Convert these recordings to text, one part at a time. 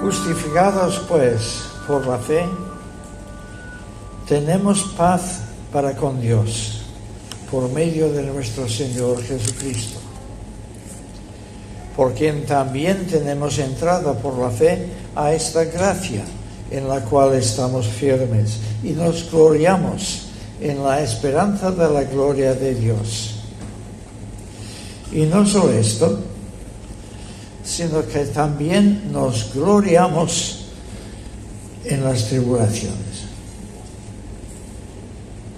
Justificados pues por la fe, tenemos paz para con Dios por medio de nuestro Señor Jesucristo, por quien también tenemos entrada por la fe a esta gracia en la cual estamos firmes y nos gloriamos en la esperanza de la gloria de Dios. Y no solo esto, sino que también nos gloriamos en las tribulaciones,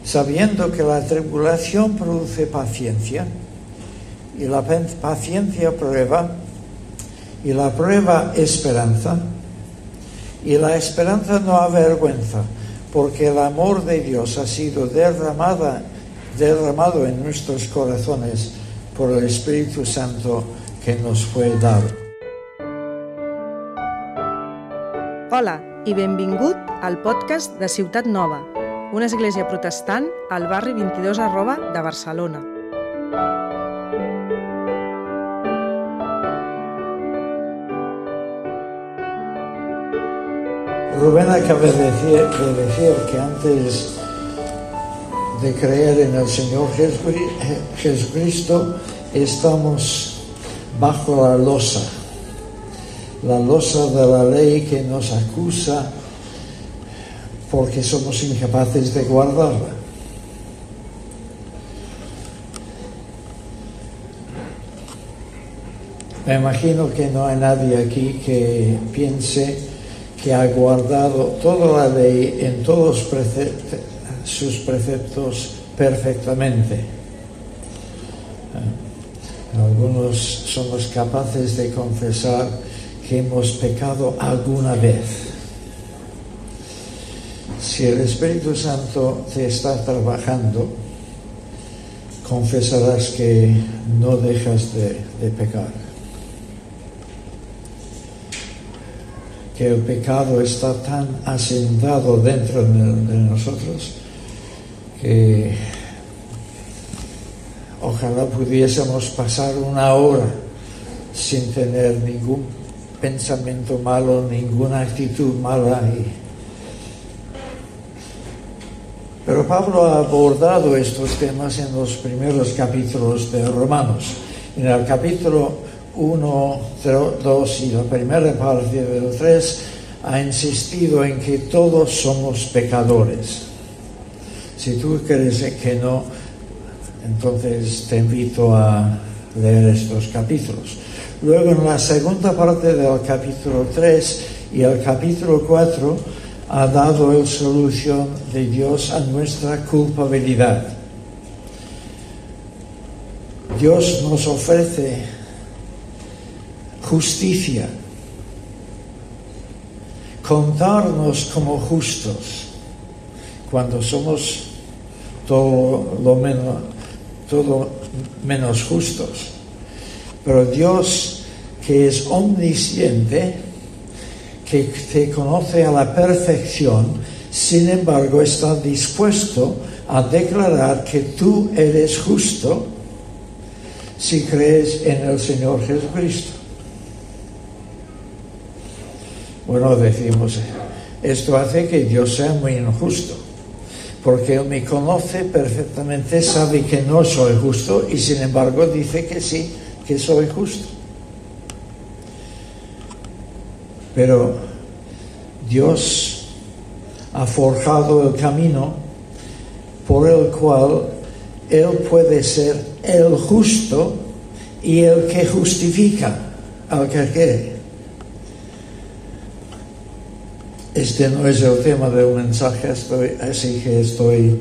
sabiendo que la tribulación produce paciencia y la paciencia prueba y la prueba esperanza y la esperanza no avergüenza porque el amor de Dios ha sido derramada, derramado en nuestros corazones por el Espíritu Santo que nos fue dado. Hola i benvingut al podcast de Ciutat Nova, una església protestant al barri 22 arroba de Barcelona. Rubén acaba de decir, de decir que antes de creer en el Señor Jesucristo estamos bajo la losa, la losa de la ley que nos acusa porque somos incapaces de guardarla. Me imagino que no hay nadie aquí que piense que ha guardado toda la ley en todos sus preceptos perfectamente. Algunos somos capaces de confesar que hemos pecado alguna vez. Si el Espíritu Santo te está trabajando, confesarás que no dejas de, de pecar. Que el pecado está tan asentado dentro de nosotros que ojalá pudiésemos pasar una hora sin tener ningún pensamiento malo, ninguna actitud mala. Pero Pablo ha abordado estos temas en los primeros capítulos de Romanos. En el capítulo 1, 2 y la primera parte del 3 ha insistido en que todos somos pecadores. Si tú crees que no, entonces te invito a leer estos capítulos. Luego en la segunda parte del capítulo 3 y el capítulo 4 ha dado la solución de Dios a nuestra culpabilidad. Dios nos ofrece justicia, contarnos como justos cuando somos todo lo menos todo menos justos. Pero Dios, que es omnisciente, que te conoce a la perfección, sin embargo está dispuesto a declarar que tú eres justo si crees en el Señor Jesucristo. Bueno, decimos, esto hace que Dios sea muy injusto porque Él me conoce perfectamente, sabe que no soy justo y sin embargo dice que sí, que soy justo. Pero Dios ha forjado el camino por el cual Él puede ser el justo y el que justifica al que quiere. Este no es el tema del mensaje, así que estoy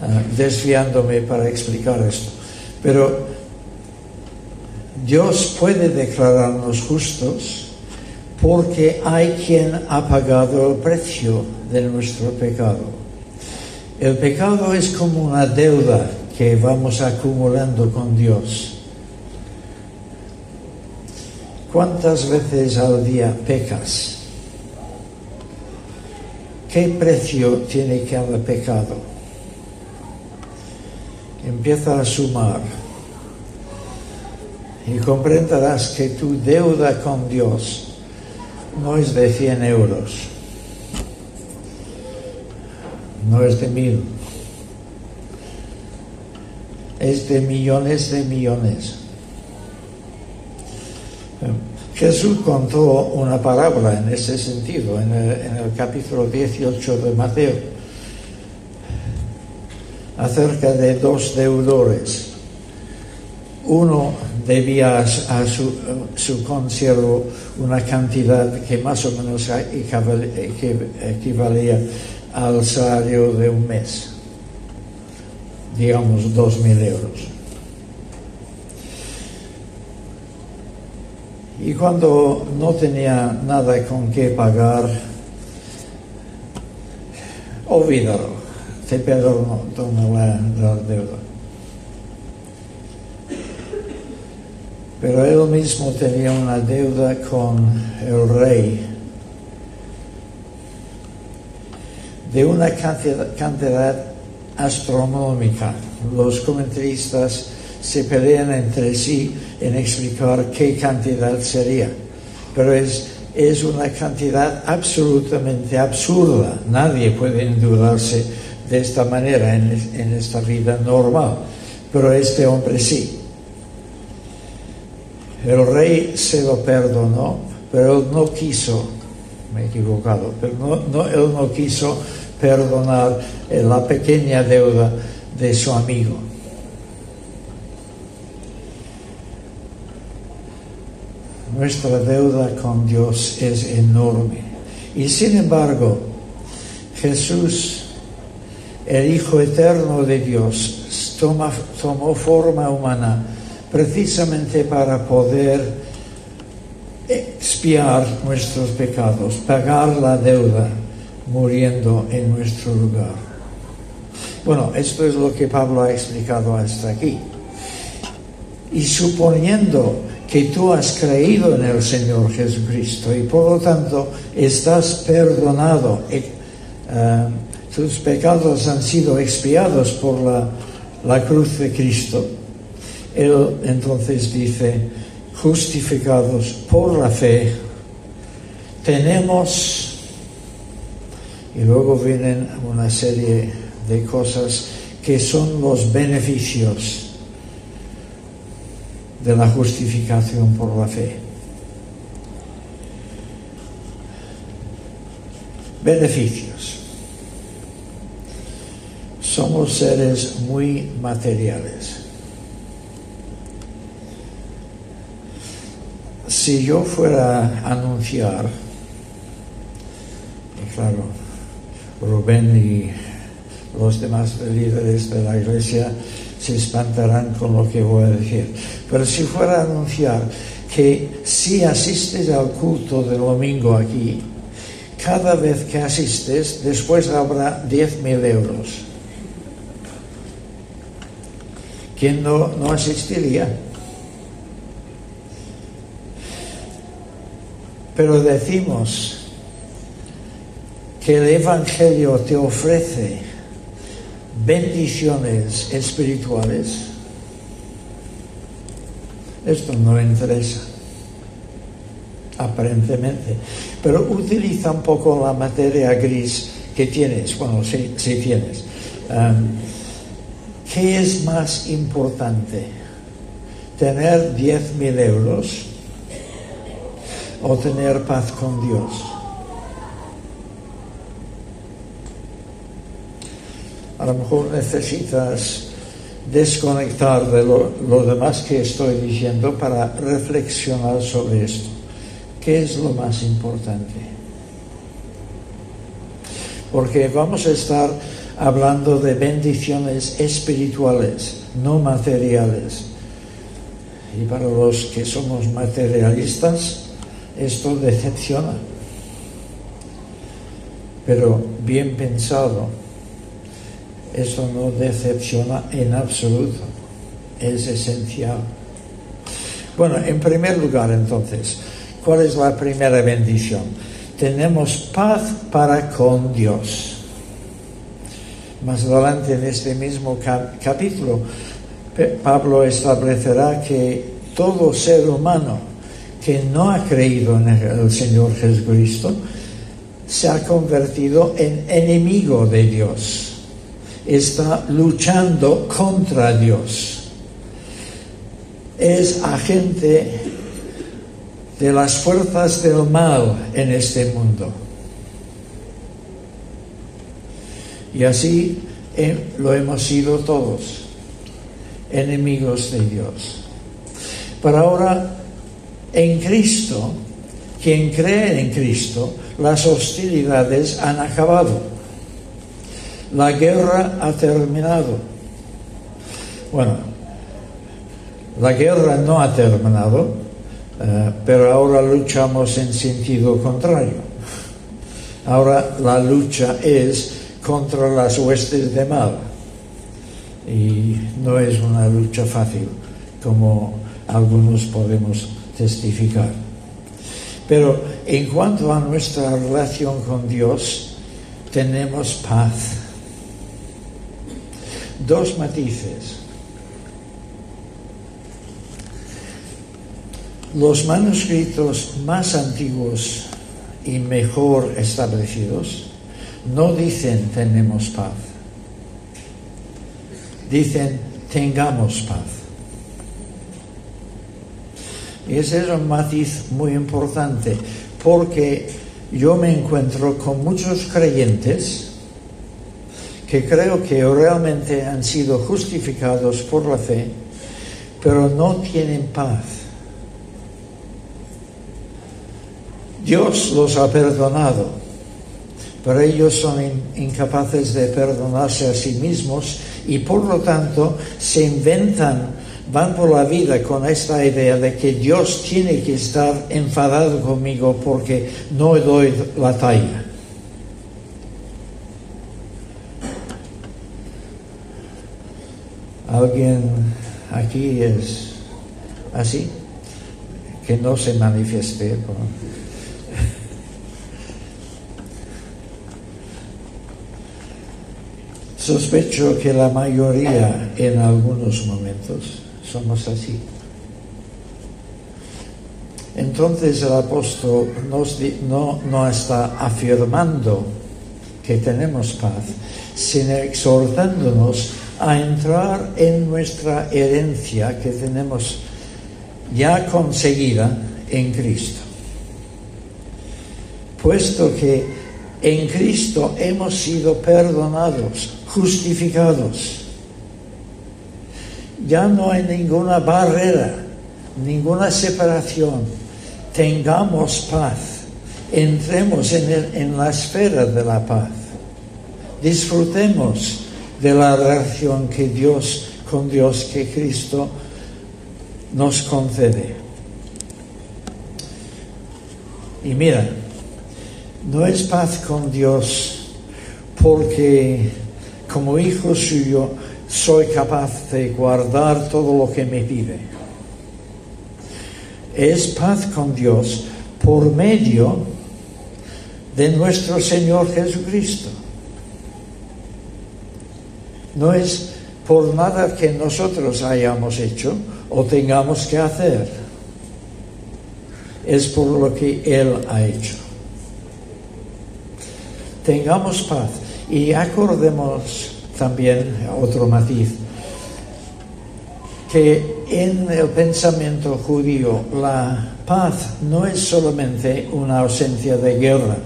ah, desviándome para explicar esto. Pero Dios puede declararnos justos porque hay quien ha pagado el precio de nuestro pecado. El pecado es como una deuda que vamos acumulando con Dios. ¿Cuántas veces al día pecas? ¿Qué precio tiene cada pecado? Empieza a sumar y comprenderás que tu deuda con Dios no es de 100 euros, no es de mil, es de millones de millones. Jesús contó una parábola en ese sentido en el, capítulo 18 de Mateo acerca de dos deudores. Uno debía a su, su una cantidad que más o menos equivalía al salario de un mes, digamos dos mil euros. Y cuando no tenía nada con qué pagar, olvídalo, te perdono la, la deuda. Pero él mismo tenía una deuda con el rey de una cantidad, astronómica. Los comentaristas se pelean entre sí en explicar qué cantidad sería. Pero es, es una cantidad absolutamente absurda. Nadie puede endeudarse de esta manera en esta vida normal. Pero este hombre sí. El rey se lo perdonó, pero él no quiso, me he equivocado, pero no, él no quiso perdonar la pequeña deuda de su amigo. Nuestra deuda con Dios es enorme. Y sin embargo, Jesús, el Hijo Eterno de Dios, tomó forma humana precisamente para poder expiar nuestros pecados, pagar la deuda muriendo en nuestro lugar. Bueno, esto es lo que Pablo ha explicado hasta aquí. Y suponiendo que tú has creído en el Señor Jesucristo y por lo tanto estás perdonado, eh, tus pecados han sido expiados por la, la cruz de Cristo, él entonces dice, justificados por la fe, tenemos, y luego vienen una serie de cosas que son los beneficios de la justificación por la fe. Beneficios. Somos seres muy materiales. Si yo fuera a anunciar, y claro, Rubén y los demás líderes de la iglesia se espantarán con lo que voy a decir, pero si fuera a anunciar que si asistes al culto del domingo aquí, cada vez que asistes, después habrá 10.000 euros. ¿Quién no, no asistiría? Pero decimos que el Evangelio te ofrece bendiciones espirituales. Esto no interesa, aparentemente. Pero utiliza un poco la materia gris que tienes, bueno, si, tienes. ¿Qué es más importante? ¿Tener 10.000 euros? O tener paz con Dios. A lo mejor necesitas desconectar de lo, demás que estoy diciendo para reflexionar sobre esto. ¿Qué es lo más importante? Porque vamos a estar hablando de bendiciones espirituales, no materiales. Y para los que somos materialistas, esto decepciona. Pero bien pensado, eso no decepciona en absoluto, es esencial. Bueno, en primer lugar entonces, ¿cuál es la primera bendición? Tenemos paz para con Dios. Más adelante en este mismo capítulo, Pablo establecerá que todo ser humano que no ha creído en el Señor Jesucristo se ha convertido en enemigo de Dios. Está luchando contra Dios. Es agente de las fuerzas del mal en este mundo. Y así eh, lo hemos sido todos, enemigos de Dios. Pero ahora, en Cristo, quien cree en Cristo, las hostilidades han acabado. La guerra ha terminado. Bueno, la guerra no ha terminado, eh, pero ahora luchamos en sentido contrario. Ahora la lucha es contra las huestes de mal. Y no es una lucha fácil, como algunos podemos testificar. Pero en cuanto a nuestra relación con Dios, tenemos paz. Dos matices. Los manuscritos más antiguos y mejor establecidos no dicen tenemos paz, dicen tengamos paz. Ese es un matiz muy importante, porque yo me encuentro con muchos creyentes que creo que realmente han sido justificados por la fe, pero no tienen paz. Dios los ha perdonado, pero ellos son incapaces de perdonarse a sí mismos y por lo tanto se inventan, van por la vida con esta idea de que Dios tiene que estar enfadado conmigo porque no doy la talla. ¿Alguien aquí es así? Que no se manifieste. Sospecho que la mayoría en algunos momentos somos así. Entonces el apóstol no, está afirmando que tenemos paz, sino exhortándonos a entrar en nuestra herencia que tenemos ya conseguida en Cristo. Puesto que en Cristo hemos sido perdonados justificados. Ya no hay ninguna barrera, ninguna separación. Tengamos paz. Entremos en, en la esfera de la paz. Disfrutemos de la relación que Dios, con Dios, que Cristo nos concede. Y mira, no es paz con Dios porque como hijo suyo, soy capaz de guardar todo lo que me pide. Es paz con Dios por medio de nuestro Señor Jesucristo. No es por nada que nosotros hayamos hecho o tengamos que hacer. Es por lo que Él ha hecho. Tengamos paz. Y acordemos también otro matiz, que en el pensamiento judío la paz no es solamente una ausencia de guerra,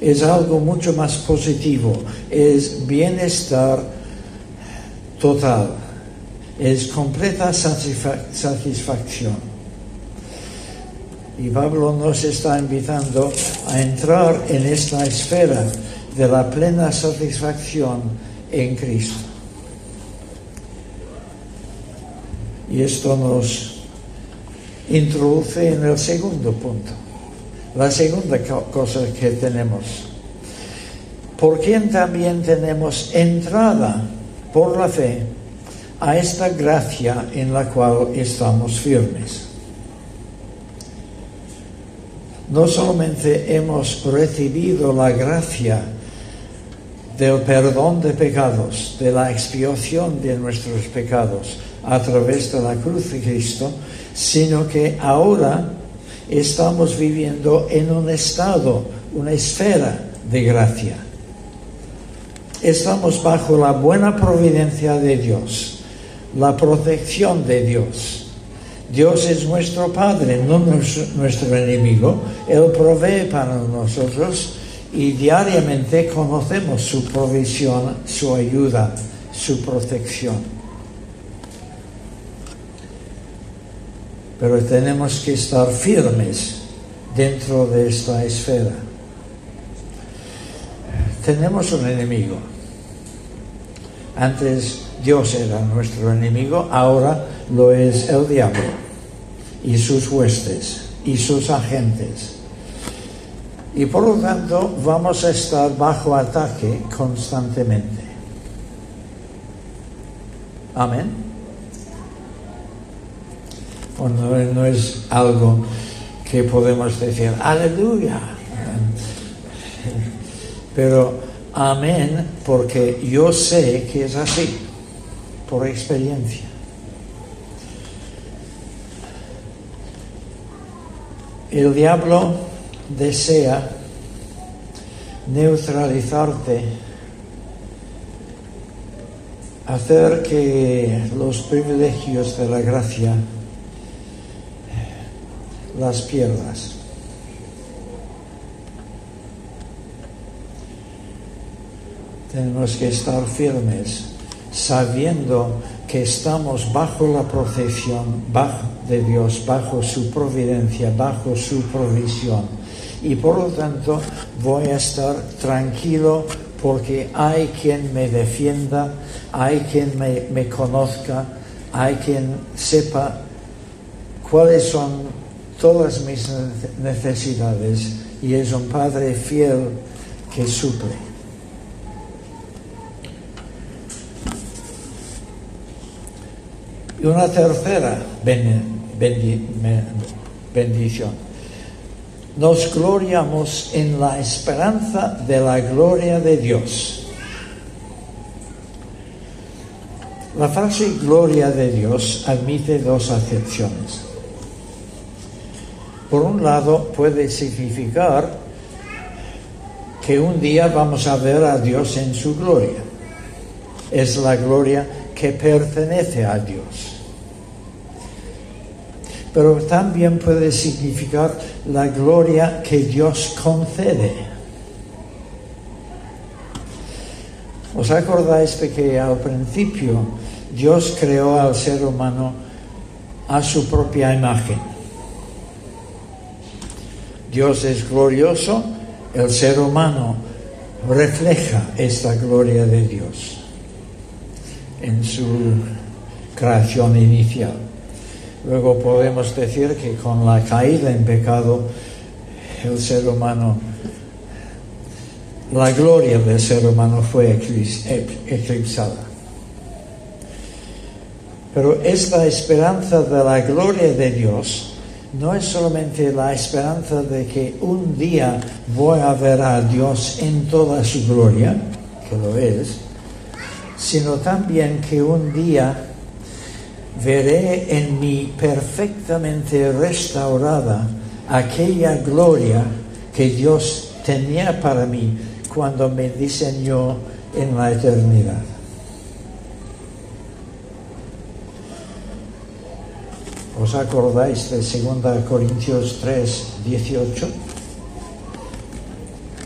es algo mucho más positivo, es bienestar total, es completa satisfacción. Y Pablo nos está invitando a entrar en esta esfera de la plena satisfacción en Cristo. Y esto nos introduce en el segundo punto, la segunda cosa que tenemos. ¿Por quién también tenemos entrada por la fe a esta gracia en la cual estamos firmes? no solamente hemos recibido la gracia del perdón de pecados, de la expiación de nuestros pecados a través de la cruz de Cristo, sino que ahora estamos viviendo en un estado, una esfera de gracia. Estamos bajo la buena providencia de Dios, la protección de Dios. Dios es nuestro Padre, no nuestro enemigo. Él provee para nosotros y diariamente conocemos su provisión, su ayuda, su protección. pero tenemos que estar firmes dentro de esta esfera. Tenemos un enemigo. Antes Dios era nuestro enemigo, ahora lo es el diablo y sus huestes y sus agentes. Y por lo tanto vamos a estar bajo ataque constantemente. Amén no, es algo que podemos decir, aleluya. Pero amén, porque yo sé que es así, por experiencia. El diablo desea neutralizarte, hacer que los privilegios de la gracia las pierdas. Tenemos que estar firmes, sabiendo que estamos bajo la protección bajo de Dios, bajo su providencia, bajo su provisión. Y por lo tanto voy a estar tranquilo porque hay quien me defienda, hay quien me, me conozca, hay quien sepa cuáles son todas mis necesidades y es un Padre fiel que suple. Y una tercera bendición. Nos gloriamos en la esperanza de la gloria de Dios. La frase gloria de Dios admite dos acepciones. Por un lado, puede significar que un día vamos a ver a Dios en su gloria. Es la gloria que pertenece a Dios. Pero también puede significar la gloria que Dios concede. ¿Os acordáis de que al principio Dios creó al ser humano a su propia imagen? Dios es glorioso, el ser humano refleja esta gloria de Dios en su creación inicial. Luego podemos decir que con la caída en pecado, el ser humano, la gloria del ser humano fue eclipsada. Pero esta esperanza de la gloria de Dios no es solamente la esperanza de que un día voy a ver a Dios en toda su gloria, que lo es, sino también que un día veré en mi perfectamente restaurada aquella gloria que Dios tenía para mí cuando me diseñó en la eternidad. ¿Os acordáis de 2 Corintios 3, 18?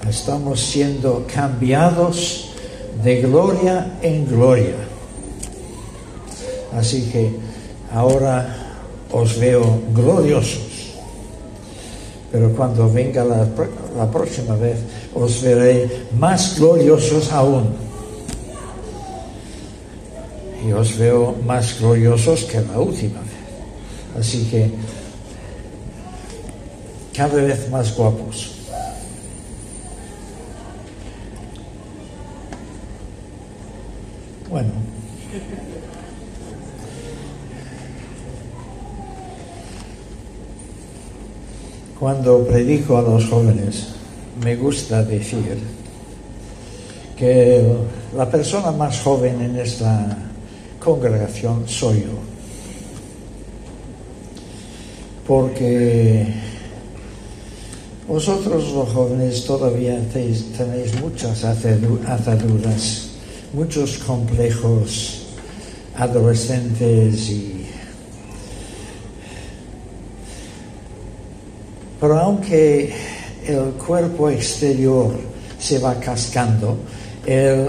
Estamos siendo cambiados de gloria en gloria. Así que ahora os veo gloriosos. Pero cuando venga la, próxima vez, os veré más gloriosos aún. Y os veo más gloriosos que la última vez. Así que cada vez más guapos. Bueno. Cuando predico a los jóvenes, me gusta decir que la persona más joven en esta congregación soy yo. Porque vosotros los jóvenes todavía tenéis, muchas ataduras, muchos complejos adolescentes y aunque el cuerpo exterior se va cascando, el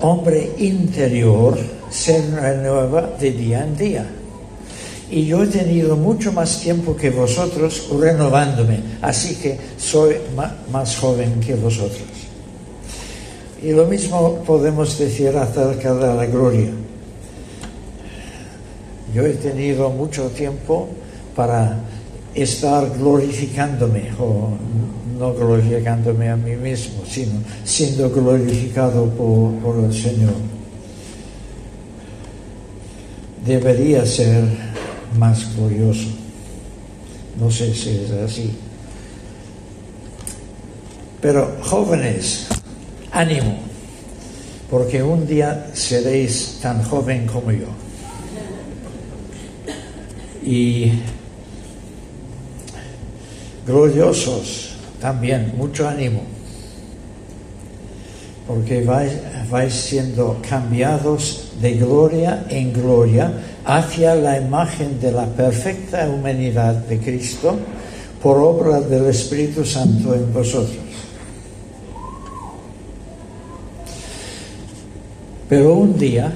hombre interior se renueva de día en día. Y yo he tenido mucho más tiempo que vosotros renovándome, así que soy más joven que vosotros. Y lo mismo podemos decir acerca de la gloria. Yo he tenido mucho tiempo para estar glorificándome, o no glorificándome a mí mismo, sino siendo glorificado por, por el Señor. Debería ser más glorioso. No sé si es así. Pero jóvenes, ánimo, porque un día seréis tan joven como yo. Y gloriosos también, mucho ánimo, porque vais, vais siendo cambiados de gloria en gloria hacia la imagen de la perfecta humanidad de Cristo por obra del Espíritu Santo en vosotros. Pero un día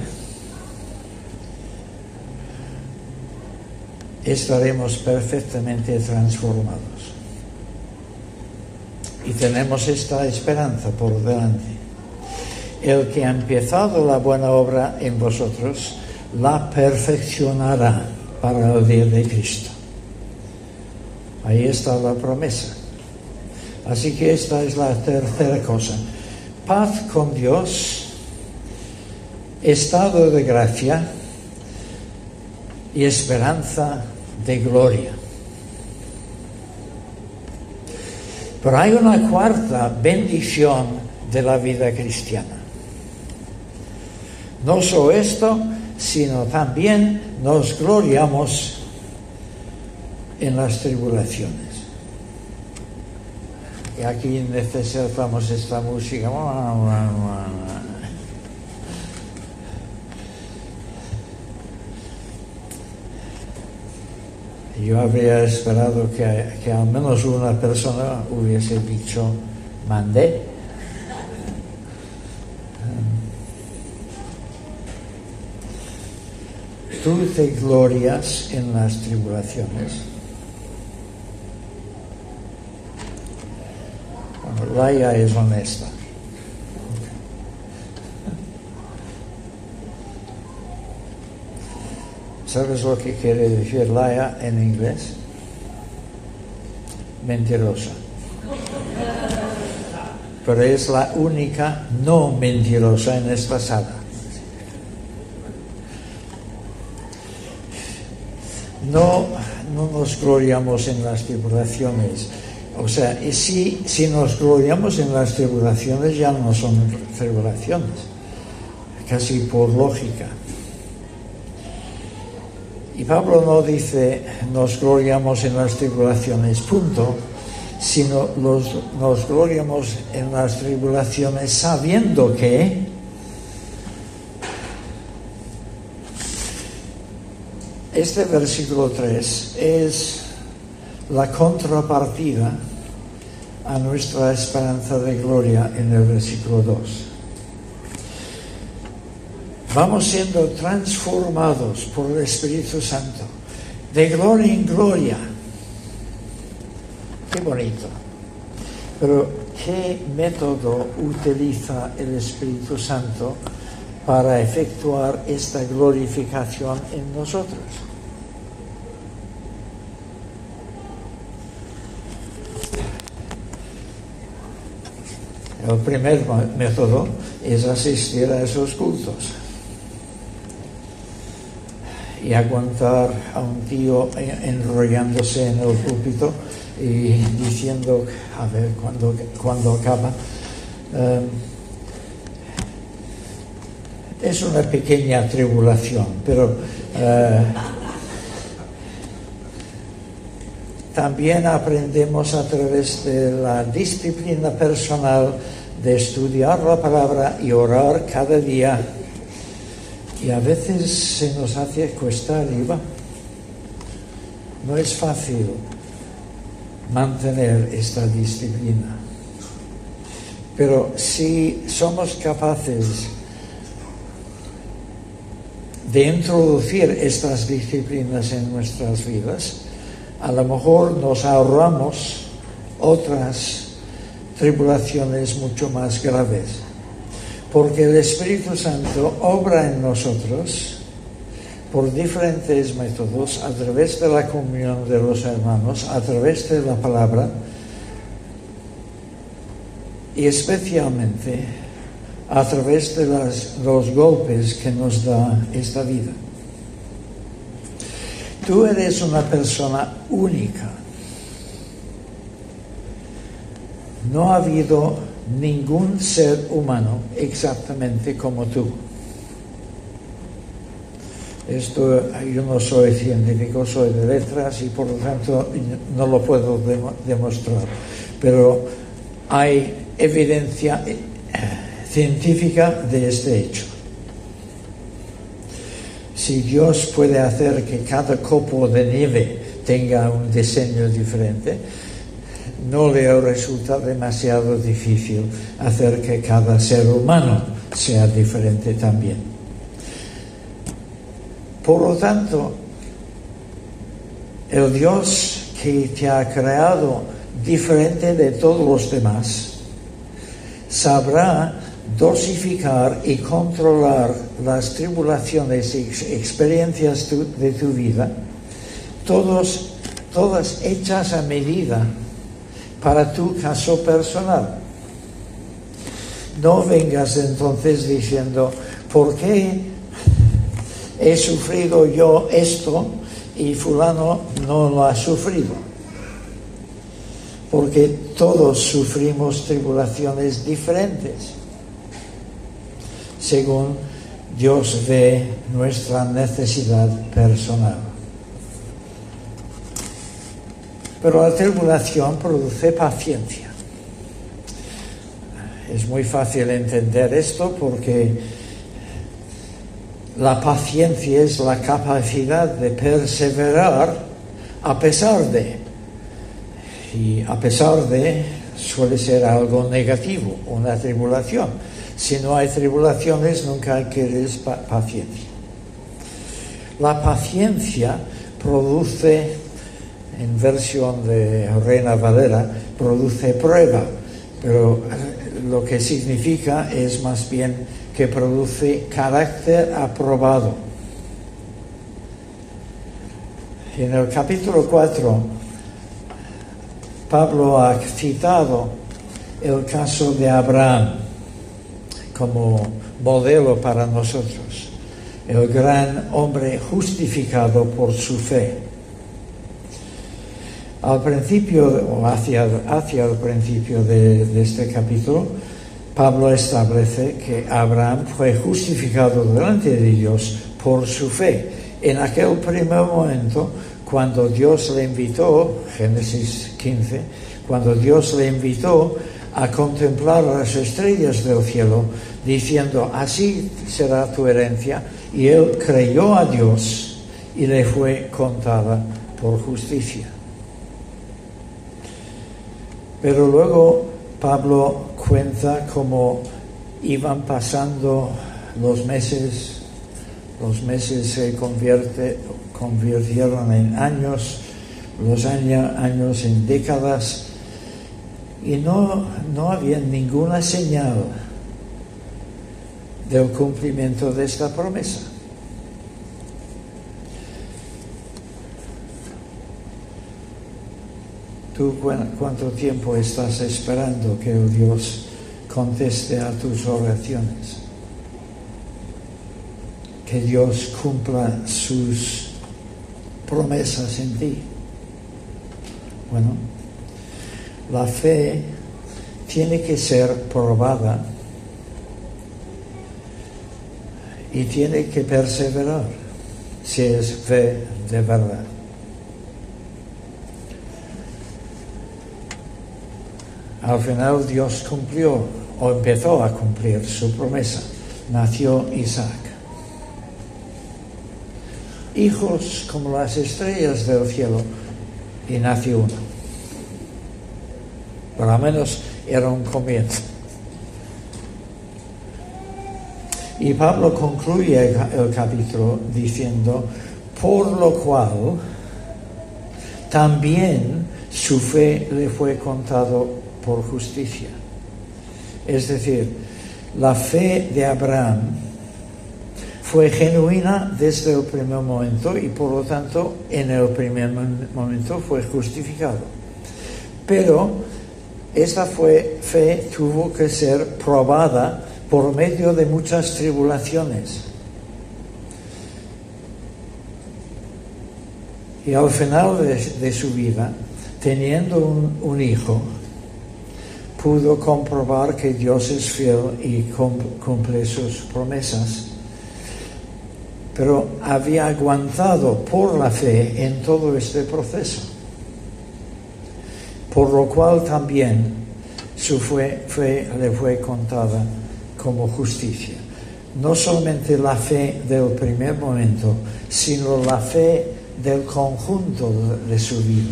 estaremos perfectamente transformados. Y tenemos esta esperanza por delante. El que ha empezado la buena obra en vosotros, la perfeccionará para el día de Cristo. Ahí está la promesa. Así que esta es la tercera cosa. Paz con Dios, estado de gracia y esperanza de gloria. Pero hay una cuarta bendición de la vida cristiana. No solo esto, sino también nos gloriamos en las tribulaciones. Y aquí necesitamos esta música. Yo habría esperado que, que al menos una persona hubiese dicho, mandé. Tú te glorias en las tribulaciones. Laia es honesta. ¿Sabes lo que quiere decir Laia en inglés? Mentirosa. Pero es la única no mentirosa en esta sala. No, no nos gloriamos en las tribulaciones. O sea, si, si nos gloriamos en las tribulaciones, ya no son tribulaciones, casi por lógica. Y Pablo no dice nos gloriamos en las tribulaciones, punto, sino nos gloriamos en las tribulaciones sabiendo que este versículo 3 es la contrapartida a nuestra esperanza de gloria en el versículo 2 vamos siendo transformados por el Espíritu Santo, de gloria en gloria. Qué bonito. Pero, ¿qué método utiliza el Espíritu Santo para efectuar esta glorificación en nosotros? El primer método es asistir a esos cultos y aguantar a un tío enrollándose en el púlpito y diciendo, a ver, cuando, cuando acaba. Um, es una pequeña tribulación, pero uh, también aprendemos a través de la disciplina personal de estudiar la palabra y orar cada día. Y a veces se nos hace cuesta arriba. No es fácil mantener esta disciplina. Pero si somos capaces de introducir estas disciplinas en nuestras vidas, a lo mejor nos ahorramos otras tribulaciones mucho más graves. Porque el Espíritu Santo obra en nosotros por diferentes métodos, a través de la comunión de los hermanos, a través de la palabra y especialmente a través de los golpes que nos da esta vida. Tú eres una persona única. No ha habido ningún ser humano exactamente como tú. Esto yo no soy científico, soy de letras y por lo tanto no lo puedo demostrar. Pero hay evidencia eh, científica de este hecho. Si Dios puede hacer que cada copo de nieve tenga un diseño diferente, no le resulta demasiado difícil hacer que cada ser humano sea diferente también. Por lo tanto, el Dios que te ha creado diferente de todos los demás, sabrá dosificar y controlar las tribulaciones y experiencias de tu vida, todas hechas a medida para tu caso personal. No vengas entonces diciendo, ¿por qué he sufrido yo esto y fulano no lo ha sufrido? Porque todos sufrimos tribulaciones diferentes según Dios ve nuestra necesidad personal. Pero la tribulación produce paciencia. Es muy fácil entender esto porque la paciencia es la capacidad de perseverar a pesar de. Y a pesar de suele ser algo negativo, una tribulación si no hay tribulaciones, nunca hay que paciencia. La paciencia produce, en versión de Reina Valera, produce prueba, pero eh, lo que significa es más bien que produce carácter aprobado. En el capítulo 4, Pablo ha citado el caso de Abraham como modelo para nosotros, el gran hombre justificado por su fe. Al principio, o hacia, hacia el principio de, de este capítulo, Pablo establece que Abraham fue justificado delante de Dios por su fe. En aquel primer momento, cuando Dios le invitó, Génesis 15, cuando Dios le invitó a contemplar las estrellas del cielo, diciendo, así será tu herencia. Y él creyó a Dios y le fue contada por justicia. Pero luego Pablo cuenta cómo iban pasando los meses, los meses se convirtieron en años, los años en décadas, y no, no había ninguna señal del cumplimiento de esta promesa. ¿Tú cuánto tiempo estás esperando que Dios conteste a tus oraciones? Que Dios cumpla sus promesas en ti. Bueno, la fe tiene que ser probada y tiene que perseverar si es fe de verdad. Al final Dios cumplió o empezó a cumplir su promesa. Nació Isaac. Hijos como las estrellas del cielo y nació uno. Por lo menos era un comienzo. Y Pablo concluye el capítulo diciendo, por lo cual también su fe le fue contado por justicia. Es decir, la fe de Abraham fue genuina desde el primer momento y por lo tanto en el primer momento fue justificado. Pero esta fe tuvo que ser probada por medio de muchas tribulaciones. Y al final de, su vida, teniendo un, hijo, pudo comprobar que Dios es fiel y cumple sus promesas. Pero había aguantado por la fe en todo este proceso. Por lo cual también su fe, le fue contada como justicia. No solamente la fe del primer momento, sino la fe del conjunto de su vida.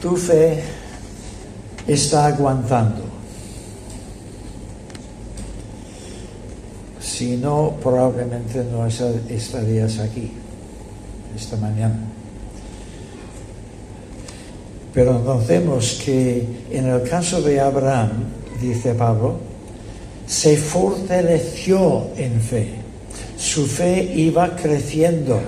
Tu fe está aguantando. Si no, probablemente no estarías aquí esta mañana. Pero notemos que en el caso de Abraham, dice Pablo, se fortaleció en fe. Su fe iba creciendo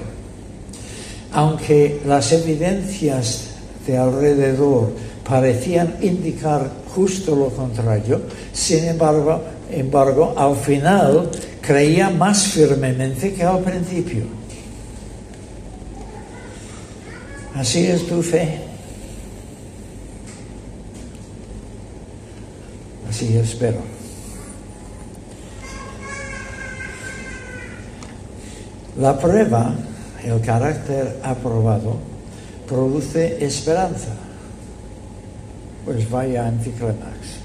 aunque las evidencias de alrededor parecían indicar justo lo contrario, sin embargo, embargo, al final creía más firmemente que al principio. Así es tu fe. Así espero. La prueba el carácter aprobado produce esperanza. Pues vaya anticlimax.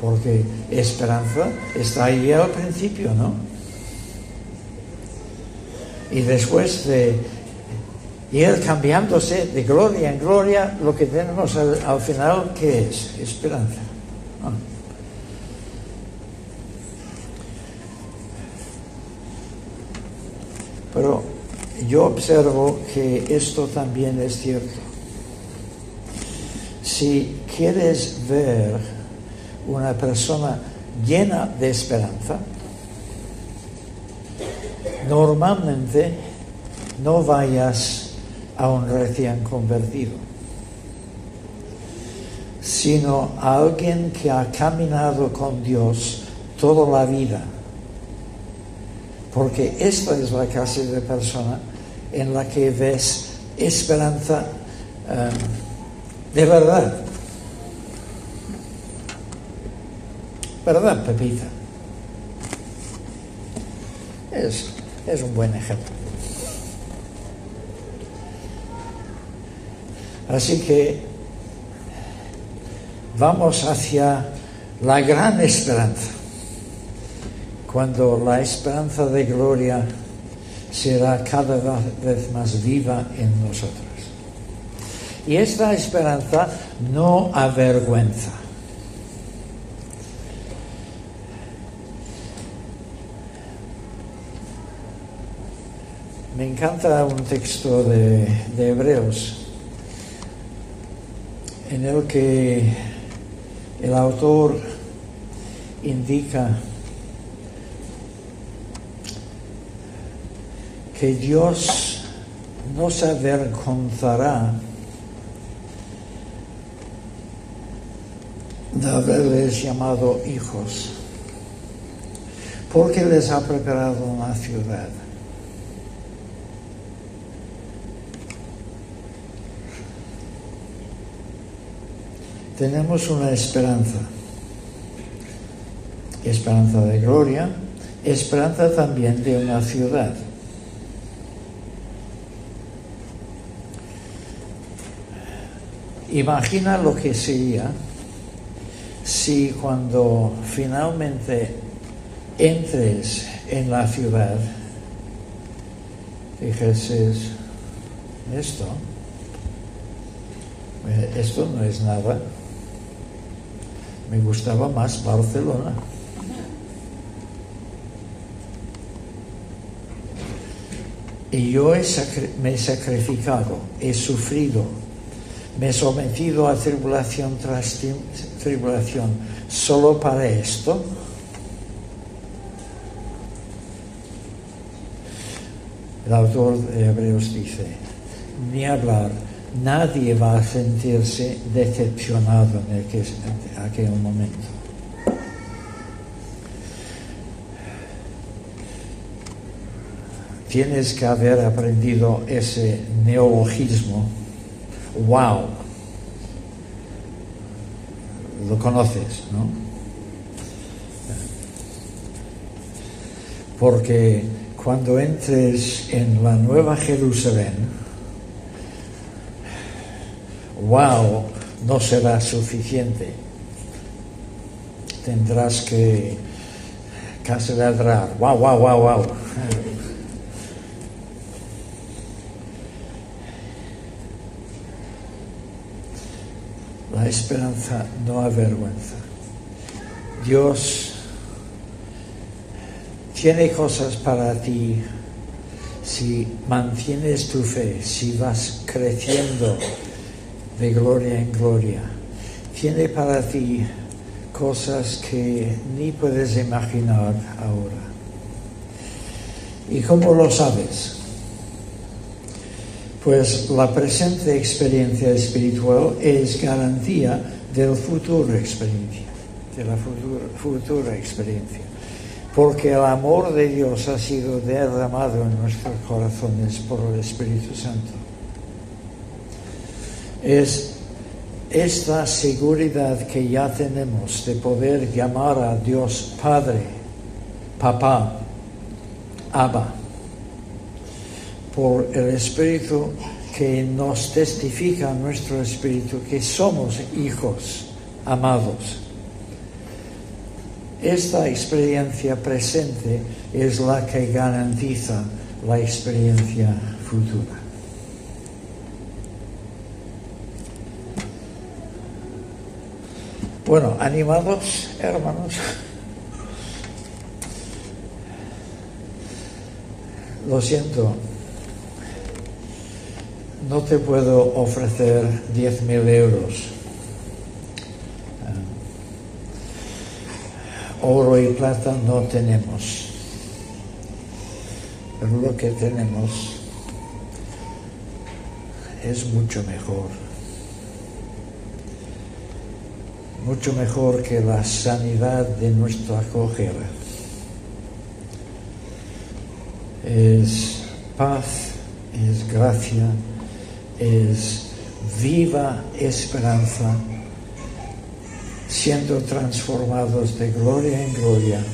Porque esperanza está ahí al principio, ¿no? Y después de ir cambiándose de gloria en gloria, lo que tenemos al, final, ¿qué es? Esperanza. Pero yo observo que esto también es cierto. Si quieres ver una persona llena de esperanza, normalmente no vayas a un recién convertido, sino a alguien que ha caminado con Dios toda la vida. Porque esta es la clase de persona en la que ves esperanza um, de verdad. ¿Verdad, Pepita? Es, es un buen ejemplo. Así que vamos hacia la gran esperanza, cuando la esperanza de gloria será cada vez más viva en nosotros. Y esta esperanza no avergüenza. Me encanta un texto de, de Hebreos en el que el autor indica que Dios nos avergonzará de haberles llamado hijos, porque les ha preparado una ciudad. Tenemos una esperanza, esperanza de gloria, esperanza también de una ciudad. Imagina lo que sería si cuando finalmente entres en la ciudad, dijeses, esto, eh, esto no es nada, me gustaba más Barcelona. Y yo he me he sacrificado, he sufrido, me he sometido a tribulación tras tribulación solo para esto. El autor de Hebreos dice, ni hablar, nadie va a sentirse decepcionado en aquel, en aquel momento. Tienes que haber aprendido ese neologismo. Wow. Lo conoces, ¿no? Porque cuando entres en la nueva Jerusalén, wow no será suficiente. Tendrás que casi ladrar. Wow, wow, wow, wow. La esperanza no avergüenza. Dios tiene cosas para ti si mantienes tu fe, si vas creciendo de gloria en gloria. Tiene para ti cosas que ni puedes imaginar ahora. ¿Y cómo lo sabes? Pues la presente experiencia espiritual es garantía del futuro experiencia, de la futura, futura experiencia. Porque el amor de Dios ha sido derramado en nuestros corazones por el Espíritu Santo. Es esta seguridad que ya tenemos de poder llamar a Dios Padre, Papá, Abba, por el Espíritu que nos testifica nuestro Espíritu que somos hijos amados. Esta experiencia presente es la que garantiza la experiencia futura. Bueno, animados, hermanos. Lo siento, no te puedo ofrecer 10.000 euros. Uh, oro y plata no tenemos, pero lo que tenemos es mucho mejor. Mucho mejor que la sanidad de nuestra acogida. Es paz, es gracia, es viva esperanza, siendo transformados de gloria en gloria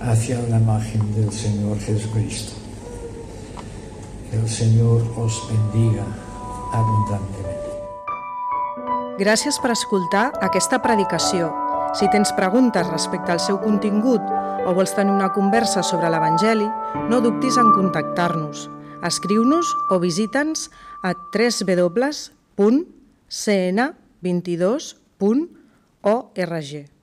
hacia la imagen del Señor Jesucristo. Que el Señor os bendiga abundantemente. Gràcies per escoltar aquesta predicació. Si tens preguntes respecte al seu contingut o vols tenir una conversa sobre l'Evangeli, no dubtis en contactar-nos. Escriu-nos o visita'ns a www.cn22.org.